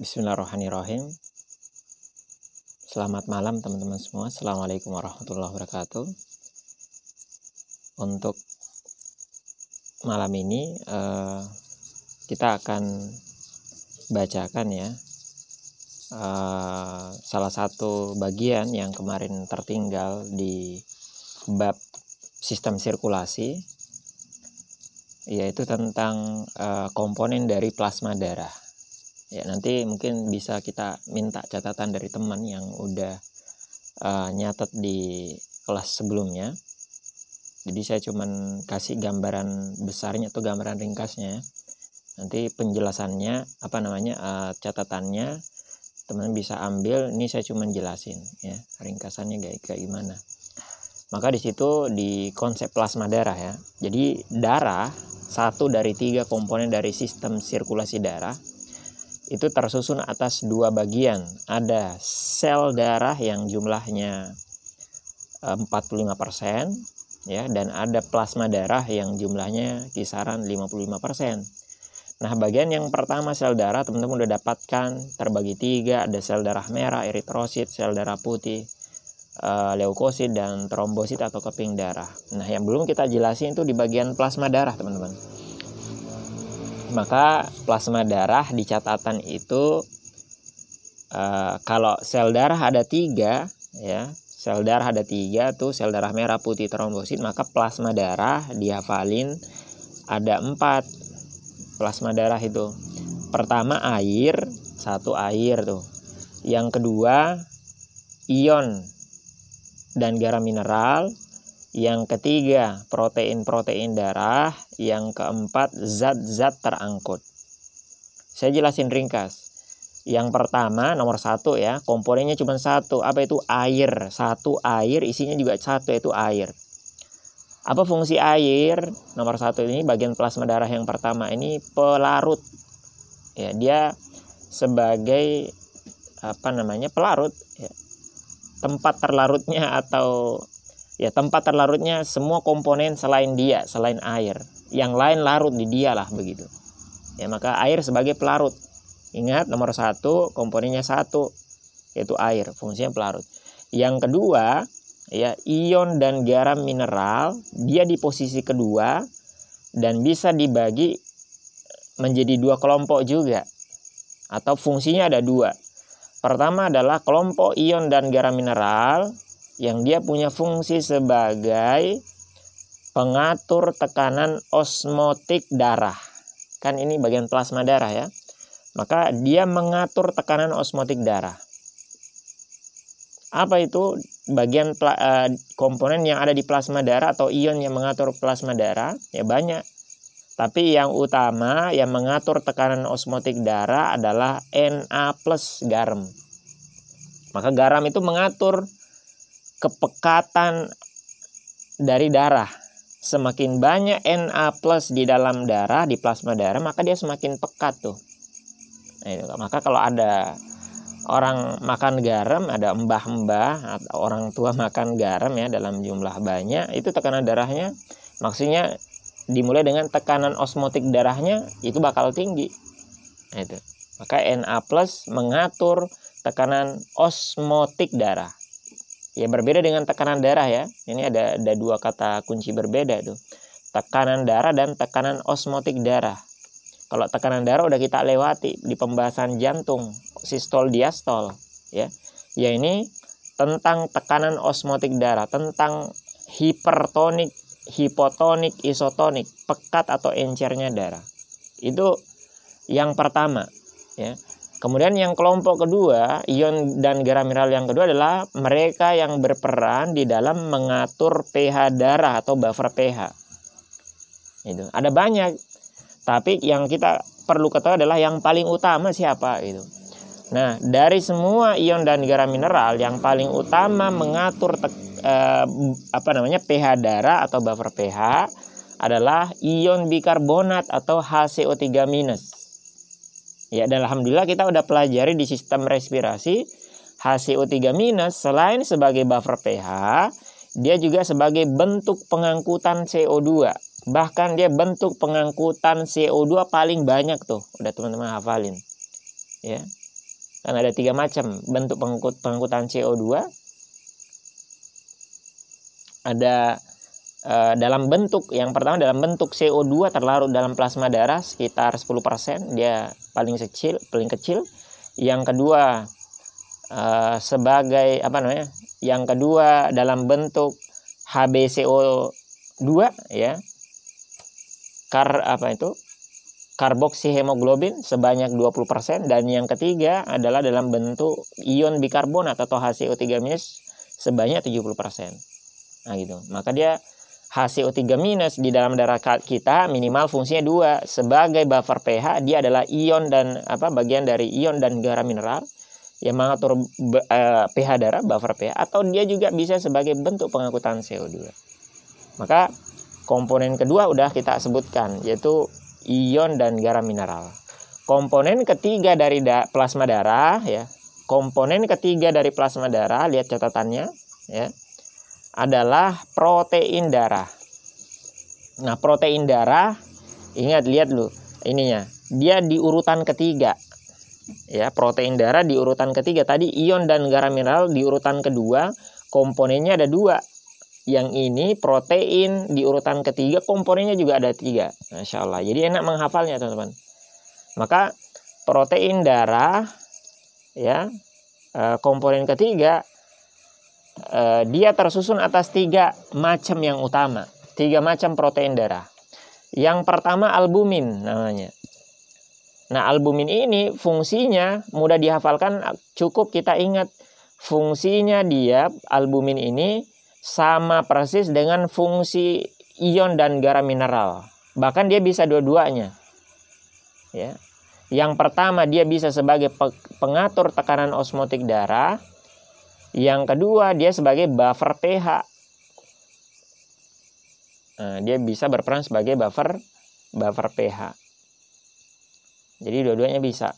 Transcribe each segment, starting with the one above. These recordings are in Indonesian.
Bismillahirrahmanirrahim. Selamat malam teman-teman semua. Assalamualaikum warahmatullahi wabarakatuh. Untuk malam ini uh, kita akan bacakan ya uh, salah satu bagian yang kemarin tertinggal di bab sistem sirkulasi yaitu tentang uh, komponen dari plasma darah ya nanti mungkin bisa kita minta catatan dari teman yang udah uh, nyatet di kelas sebelumnya. Jadi saya cuman kasih gambaran besarnya atau gambaran ringkasnya. Nanti penjelasannya apa namanya uh, catatannya teman bisa ambil. Ini saya cuman jelasin ya ringkasannya kayak, kayak gimana. Maka di situ di konsep plasma darah ya. Jadi darah satu dari tiga komponen dari sistem sirkulasi darah itu tersusun atas dua bagian. Ada sel darah yang jumlahnya 45% eh, ya dan ada plasma darah yang jumlahnya kisaran 55%. Nah, bagian yang pertama sel darah teman-teman udah dapatkan terbagi tiga, ada sel darah merah, eritrosit, sel darah putih, uh, leukosit dan trombosit atau keping darah. Nah, yang belum kita jelasin itu di bagian plasma darah, teman-teman maka plasma darah di catatan itu uh, kalau sel darah ada tiga ya sel darah ada tiga tuh sel darah merah putih trombosit maka plasma darah dihafalin ada empat plasma darah itu. Pertama air satu air tuh. Yang kedua ion dan garam mineral yang ketiga, protein-protein darah. Yang keempat, zat-zat terangkut. Saya jelasin ringkas. Yang pertama, nomor satu ya, komponennya cuma satu. Apa itu? Air. Satu air, isinya juga satu, yaitu air. Apa fungsi air? Nomor satu ini bagian plasma darah yang pertama ini pelarut. Ya, dia sebagai apa namanya pelarut ya. tempat terlarutnya atau ya tempat terlarutnya semua komponen selain dia, selain air. Yang lain larut di dia lah begitu. Ya maka air sebagai pelarut. Ingat nomor satu komponennya satu yaitu air, fungsinya pelarut. Yang kedua ya ion dan garam mineral dia di posisi kedua dan bisa dibagi menjadi dua kelompok juga atau fungsinya ada dua. Pertama adalah kelompok ion dan garam mineral yang dia punya fungsi sebagai pengatur tekanan osmotik darah. Kan ini bagian plasma darah ya. Maka dia mengatur tekanan osmotik darah. Apa itu bagian uh, komponen yang ada di plasma darah atau ion yang mengatur plasma darah? Ya banyak. Tapi yang utama yang mengatur tekanan osmotik darah adalah Na plus garam. Maka garam itu mengatur kepekatan dari darah. Semakin banyak Na plus di dalam darah, di plasma darah, maka dia semakin pekat tuh. Nah, itu. Maka kalau ada orang makan garam, ada mbah-mbah atau orang tua makan garam ya dalam jumlah banyak, itu tekanan darahnya maksudnya dimulai dengan tekanan osmotik darahnya itu bakal tinggi. Nah, itu. Maka Na plus mengatur tekanan osmotik darah ya berbeda dengan tekanan darah ya. Ini ada ada dua kata kunci berbeda tuh. Tekanan darah dan tekanan osmotik darah. Kalau tekanan darah udah kita lewati di pembahasan jantung sistol diastol ya. Ya ini tentang tekanan osmotik darah tentang hipertonik hipotonik isotonik pekat atau encernya darah. Itu yang pertama ya Kemudian yang kelompok kedua, ion dan garam mineral yang kedua adalah mereka yang berperan di dalam mengatur pH darah atau buffer pH. Itu. Ada banyak. Tapi yang kita perlu ketahui adalah yang paling utama siapa itu. Nah, dari semua ion dan garam mineral yang paling utama mengatur eh, apa namanya pH darah atau buffer pH adalah ion bikarbonat atau HCO3- Ya, dan alhamdulillah kita udah pelajari di sistem respirasi HCO3- selain sebagai buffer pH, dia juga sebagai bentuk pengangkutan CO2. Bahkan dia bentuk pengangkutan CO2 paling banyak tuh. Udah teman-teman hafalin. Ya. Kan ada tiga macam bentuk pengangkut, pengangkutan CO2. Ada uh, dalam bentuk yang pertama dalam bentuk CO2 terlarut dalam plasma darah sekitar 10%, dia paling kecil, paling kecil. Yang kedua uh, sebagai apa namanya? Yang kedua dalam bentuk HbCO2 ya. Kar apa itu? karboksihemoglobin sebanyak 20% dan yang ketiga adalah dalam bentuk ion bikarbonat atau HCO3- sebanyak 70%. Nah gitu. Maka dia HCO3- di dalam darah kita minimal fungsinya dua. Sebagai buffer pH dia adalah ion dan apa bagian dari ion dan garam mineral yang mengatur uh, pH darah buffer pH atau dia juga bisa sebagai bentuk pengangkutan CO2. Maka komponen kedua udah kita sebutkan yaitu ion dan garam mineral. Komponen ketiga dari da plasma darah ya. Komponen ketiga dari plasma darah lihat catatannya ya adalah protein darah. Nah, protein darah ingat lihat lu ininya. Dia di urutan ketiga. Ya, protein darah di urutan ketiga. Tadi ion dan garam mineral di urutan kedua. Komponennya ada dua, yang ini protein di urutan ketiga komponennya juga ada tiga Masya Allah jadi enak menghafalnya teman-teman maka protein darah ya eh, komponen ketiga eh, dia tersusun atas tiga macam yang utama tiga macam protein darah yang pertama albumin namanya nah albumin ini fungsinya mudah dihafalkan cukup kita ingat fungsinya dia albumin ini sama persis dengan fungsi ion dan garam mineral. Bahkan dia bisa dua-duanya. Ya. Yang pertama dia bisa sebagai pengatur tekanan osmotik darah. Yang kedua dia sebagai buffer pH. Nah, dia bisa berperan sebagai buffer buffer pH. Jadi dua-duanya bisa.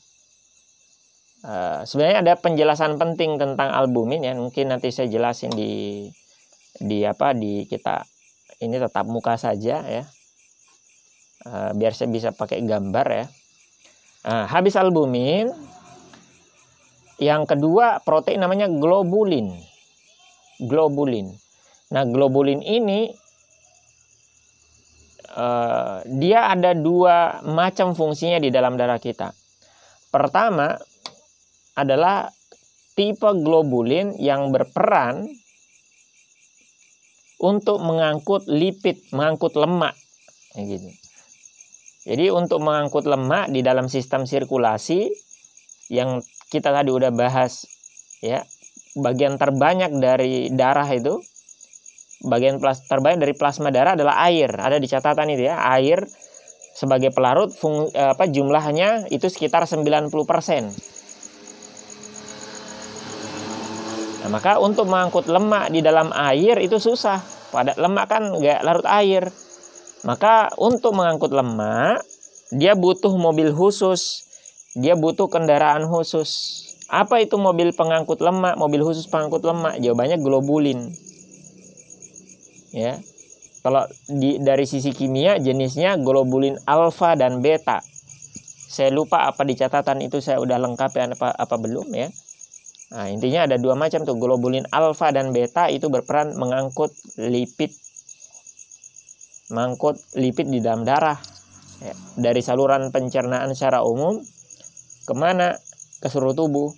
Uh, sebenarnya ada penjelasan penting tentang albumin ya mungkin nanti saya jelasin di di apa di kita ini tetap muka saja ya uh, biar saya bisa pakai gambar ya uh, habis albumin yang kedua protein namanya globulin globulin nah globulin ini uh, dia ada dua macam fungsinya di dalam darah kita pertama adalah tipe globulin yang berperan untuk mengangkut lipid, mengangkut lemak. Gitu. Jadi untuk mengangkut lemak di dalam sistem sirkulasi yang kita tadi udah bahas ya, bagian terbanyak dari darah itu bagian plas, terbanyak dari plasma darah adalah air. Ada di catatan itu ya, air sebagai pelarut fung, apa jumlahnya itu sekitar 90%. Nah, maka untuk mengangkut lemak di dalam air itu susah. Pada lemak kan nggak larut air. Maka untuk mengangkut lemak, dia butuh mobil khusus. Dia butuh kendaraan khusus. Apa itu mobil pengangkut lemak? Mobil khusus pengangkut lemak. Jawabannya globulin. Ya. Kalau di, dari sisi kimia jenisnya globulin alfa dan beta. Saya lupa apa di catatan itu saya udah lengkap ya apa apa belum ya. Nah, intinya ada dua macam tuh globulin alfa dan beta itu berperan mengangkut lipid mengangkut lipid di dalam darah ya, dari saluran pencernaan secara umum ke mana ke seluruh tubuh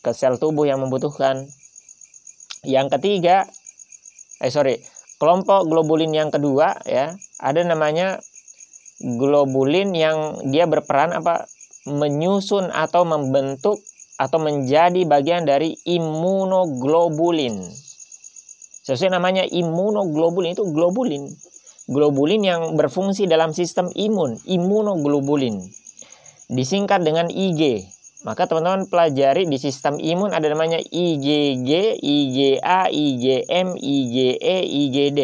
ke sel tubuh yang membutuhkan yang ketiga eh sorry kelompok globulin yang kedua ya ada namanya globulin yang dia berperan apa menyusun atau membentuk atau menjadi bagian dari imunoglobulin. Sesuai namanya imunoglobulin itu globulin. Globulin yang berfungsi dalam sistem imun, imunoglobulin. Disingkat dengan IG. Maka teman-teman pelajari di sistem imun ada namanya IgG, IgA, IgM, IgE, IgD.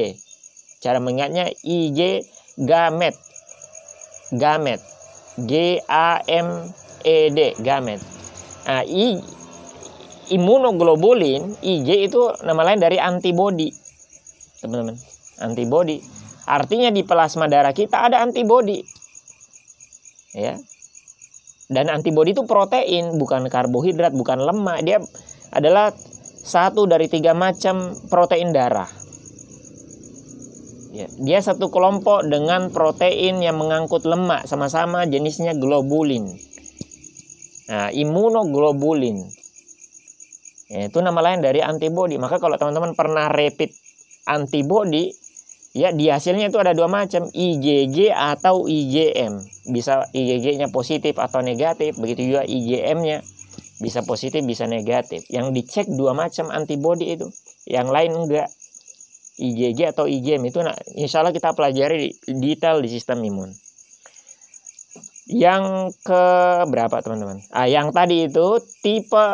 Cara mengingatnya IG gamet. Gamet. G A M E D, gamet. Nah, I, imunoglobulin IG itu nama lain dari antibodi. Teman-teman, antibodi. Artinya di plasma darah kita ada antibodi. Ya. Dan antibodi itu protein bukan karbohidrat bukan lemak. Dia adalah satu dari tiga macam protein darah. Ya, dia satu kelompok dengan protein yang mengangkut lemak sama-sama jenisnya globulin. Nah imunoglobulin ya, itu nama lain dari antibodi maka kalau teman-teman pernah rapid antibody ya di hasilnya itu ada dua macam IgG atau IgM bisa IgG-nya positif atau negatif begitu juga IgM-nya bisa positif bisa negatif. Yang dicek dua macam antibody itu yang lain enggak. IgG atau IgM itu nah, insya Allah kita pelajari detail di sistem imun. Yang ke berapa teman-teman? Ah yang tadi itu tipe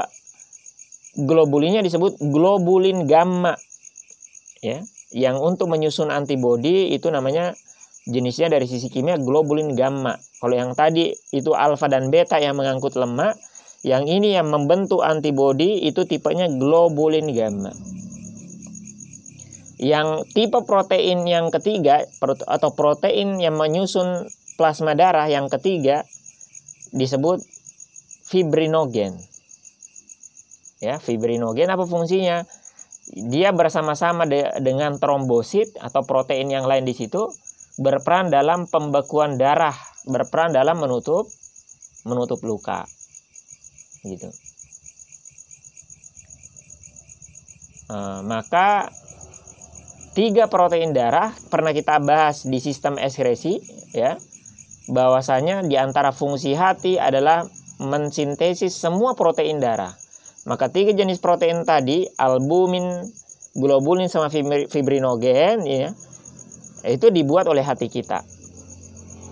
globulinnya disebut globulin gamma. Ya yang untuk menyusun antibodi itu namanya jenisnya dari sisi kimia globulin gamma. Kalau yang tadi itu alfa dan beta yang mengangkut lemak, yang ini yang membentuk antibodi itu tipenya globulin gamma. Yang tipe protein yang ketiga atau protein yang menyusun plasma darah yang ketiga disebut fibrinogen. Ya, fibrinogen apa fungsinya? Dia bersama-sama de dengan trombosit atau protein yang lain di situ berperan dalam pembekuan darah, berperan dalam menutup menutup luka. Gitu. E, maka tiga protein darah pernah kita bahas di sistem ekskresi ya bahwasanya di antara fungsi hati adalah mensintesis semua protein darah maka tiga jenis protein tadi, albumin, globulin sama fibrinogen ya, itu dibuat oleh hati kita.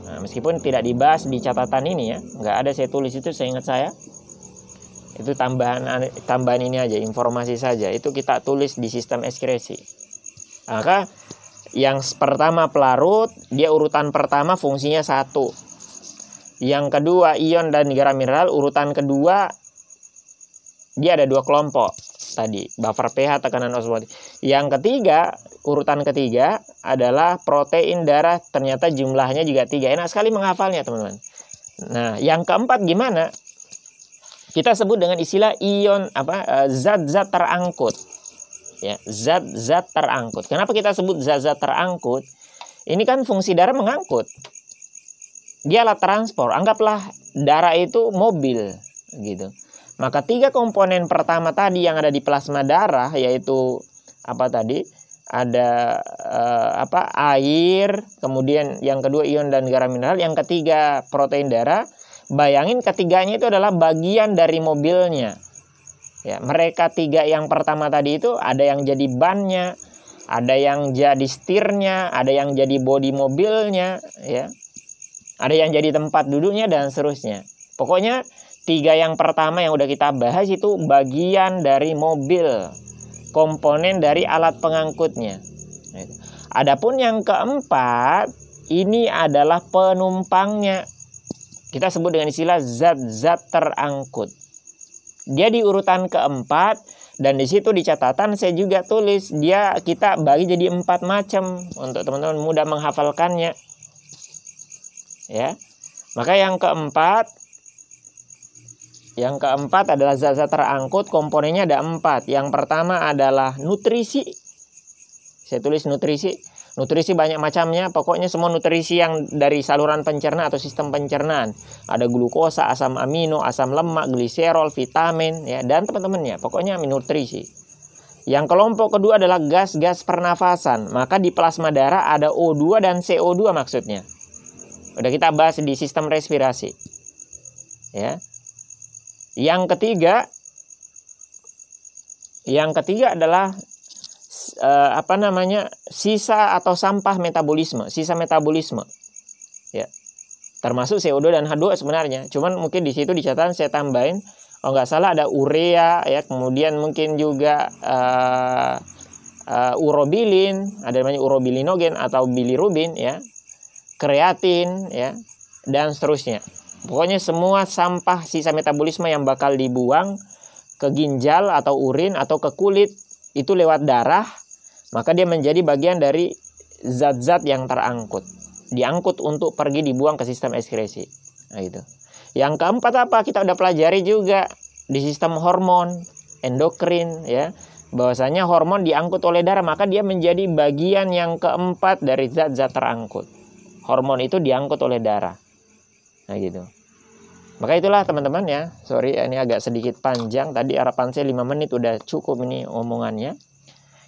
Nah, meskipun tidak dibahas di catatan ini ya, nggak ada saya tulis itu saya ingat saya. Itu tambahan tambahan ini aja, informasi saja. Itu kita tulis di sistem ekskresi. Maka yang pertama pelarut, dia urutan pertama fungsinya satu. Yang kedua ion dan garam mineral, urutan kedua dia ada dua kelompok tadi buffer pH tekanan osmotik. Yang ketiga urutan ketiga adalah protein darah ternyata jumlahnya juga tiga. Enak sekali menghafalnya teman-teman. Nah yang keempat gimana? Kita sebut dengan istilah ion apa eh, zat-zat terangkut. Ya zat-zat terangkut. Kenapa kita sebut zat-zat terangkut? Ini kan fungsi darah mengangkut. Dia alat transport. Anggaplah darah itu mobil gitu maka tiga komponen pertama tadi yang ada di plasma darah yaitu apa tadi? Ada eh, apa? air, kemudian yang kedua ion dan garam mineral, yang ketiga protein darah. Bayangin ketiganya itu adalah bagian dari mobilnya. Ya, mereka tiga yang pertama tadi itu ada yang jadi bannya, ada yang jadi setirnya, ada yang jadi bodi mobilnya, ya. Ada yang jadi tempat duduknya dan seterusnya. Pokoknya Tiga yang pertama yang udah kita bahas itu bagian dari mobil, komponen dari alat pengangkutnya. Adapun yang keempat, ini adalah penumpangnya. Kita sebut dengan istilah zat-zat terangkut. Dia di urutan keempat dan di situ di catatan saya juga tulis dia kita bagi jadi empat macam untuk teman-teman mudah menghafalkannya. Ya. Maka yang keempat yang keempat adalah zat-zat terangkut, komponennya ada empat. Yang pertama adalah nutrisi. Saya tulis nutrisi. Nutrisi banyak macamnya, pokoknya semua nutrisi yang dari saluran pencerna atau sistem pencernaan. Ada glukosa, asam amino, asam lemak, gliserol, vitamin, ya dan teman-temannya. Pokoknya nutrisi. Yang kelompok kedua adalah gas-gas pernafasan. Maka di plasma darah ada O2 dan CO2 maksudnya. Udah kita bahas di sistem respirasi. Ya. Yang ketiga, yang ketiga adalah eh, apa namanya sisa atau sampah metabolisme, sisa metabolisme, ya, termasuk CO2 dan H2 sebenarnya. Cuman mungkin di situ dicatat saya tambahin, oh nggak salah ada urea, ya, kemudian mungkin juga uh, uh, urobilin, ada namanya urobilinogen atau bilirubin, ya, kreatin, ya, dan seterusnya. Pokoknya semua sampah sisa metabolisme yang bakal dibuang ke ginjal atau urin atau ke kulit itu lewat darah, maka dia menjadi bagian dari zat-zat yang terangkut. Diangkut untuk pergi dibuang ke sistem ekskresi. Nah, gitu. Yang keempat apa? Kita udah pelajari juga di sistem hormon, endokrin ya. Bahwasanya hormon diangkut oleh darah, maka dia menjadi bagian yang keempat dari zat-zat terangkut. Hormon itu diangkut oleh darah. Nah gitu. Maka itulah teman-teman ya. Sorry ini agak sedikit panjang. Tadi harapan saya 5 menit udah cukup ini omongannya.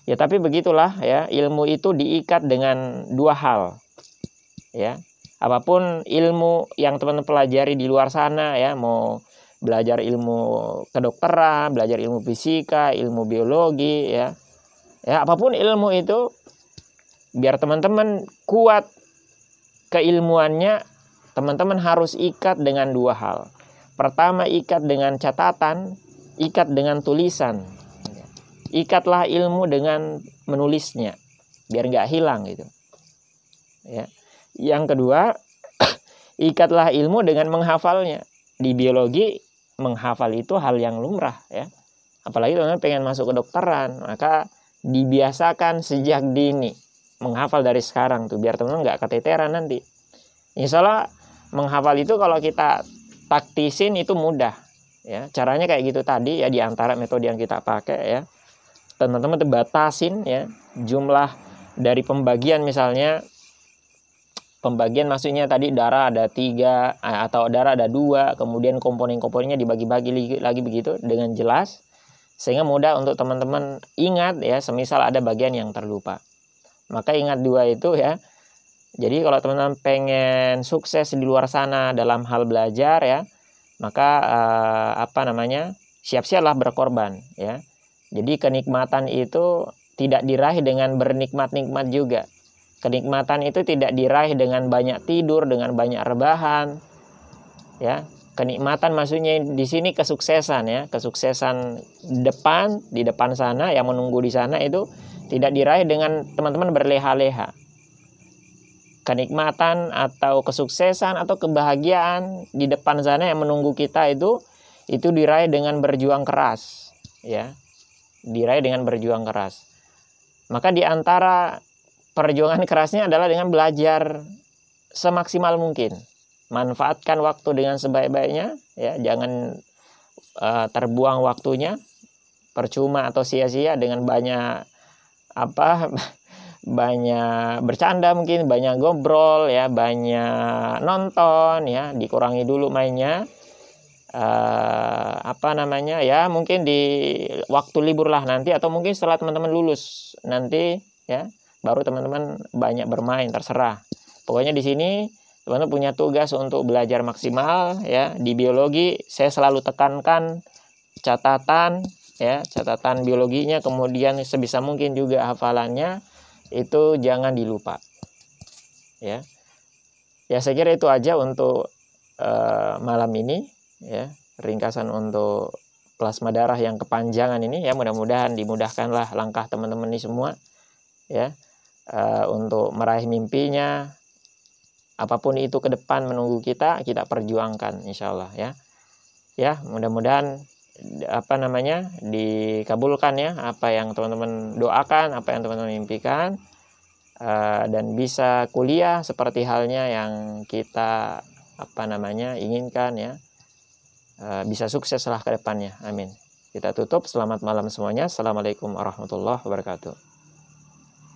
Ya tapi begitulah ya. Ilmu itu diikat dengan dua hal. Ya. Apa pun ilmu yang teman-teman pelajari di luar sana ya, mau belajar ilmu kedokteran, belajar ilmu fisika, ilmu biologi ya. Ya, apa pun ilmu itu biar teman-teman kuat keilmuannya teman-teman harus ikat dengan dua hal. Pertama, ikat dengan catatan, ikat dengan tulisan. Ikatlah ilmu dengan menulisnya, biar nggak hilang gitu. Ya. Yang kedua, ikatlah ilmu dengan menghafalnya. Di biologi, menghafal itu hal yang lumrah ya. Apalagi teman-teman pengen masuk ke dokteran, maka dibiasakan sejak dini menghafal dari sekarang tuh biar teman-teman nggak keteteran nanti. Insya Allah menghafal itu kalau kita taktisin itu mudah ya. Caranya kayak gitu tadi ya di antara metode yang kita pakai ya. Teman-teman terbatasin ya jumlah dari pembagian. Misalnya pembagian maksudnya tadi darah ada tiga atau darah ada dua kemudian komponen-komponennya dibagi-bagi lagi begitu dengan jelas sehingga mudah untuk teman-teman ingat ya. Semisal ada bagian yang terlupa. Maka ingat dua itu ya jadi kalau teman-teman pengen sukses di luar sana dalam hal belajar ya, maka eh, apa namanya? siap-siaplah berkorban ya. Jadi kenikmatan itu tidak diraih dengan bernikmat-nikmat juga. Kenikmatan itu tidak diraih dengan banyak tidur, dengan banyak rebahan. Ya, kenikmatan maksudnya di sini kesuksesan ya, kesuksesan depan di depan sana yang menunggu di sana itu tidak diraih dengan teman-teman berleha-leha kenikmatan atau kesuksesan atau kebahagiaan di depan sana yang menunggu kita itu itu diraih dengan berjuang keras ya. Diraih dengan berjuang keras. Maka di antara perjuangan kerasnya adalah dengan belajar semaksimal mungkin. Manfaatkan waktu dengan sebaik-baiknya ya. Jangan uh, terbuang waktunya. Percuma atau sia-sia dengan banyak apa banyak bercanda mungkin banyak ngobrol ya banyak nonton ya dikurangi dulu mainnya. Uh, apa namanya ya mungkin di waktu libur lah nanti atau mungkin setelah teman-teman lulus nanti ya baru teman-teman banyak bermain terserah. Pokoknya di sini teman-teman punya tugas untuk belajar maksimal ya di biologi saya selalu tekankan catatan ya catatan biologinya kemudian sebisa mungkin juga hafalannya itu jangan dilupa. Ya. Ya saya kira itu aja untuk uh, malam ini ya. Ringkasan untuk plasma darah yang kepanjangan ini ya. Mudah-mudahan dimudahkanlah langkah teman-teman ini semua ya. Uh, untuk meraih mimpinya apa pun itu ke depan menunggu kita kita perjuangkan insya Allah ya. Ya mudah-mudahan apa namanya dikabulkan ya apa yang teman-teman doakan apa yang teman-teman impikan uh, dan bisa kuliah seperti halnya yang kita apa namanya inginkan ya. Uh, bisa sukseslah ke depannya. Amin. Kita tutup. Selamat malam semuanya. Assalamualaikum warahmatullahi wabarakatuh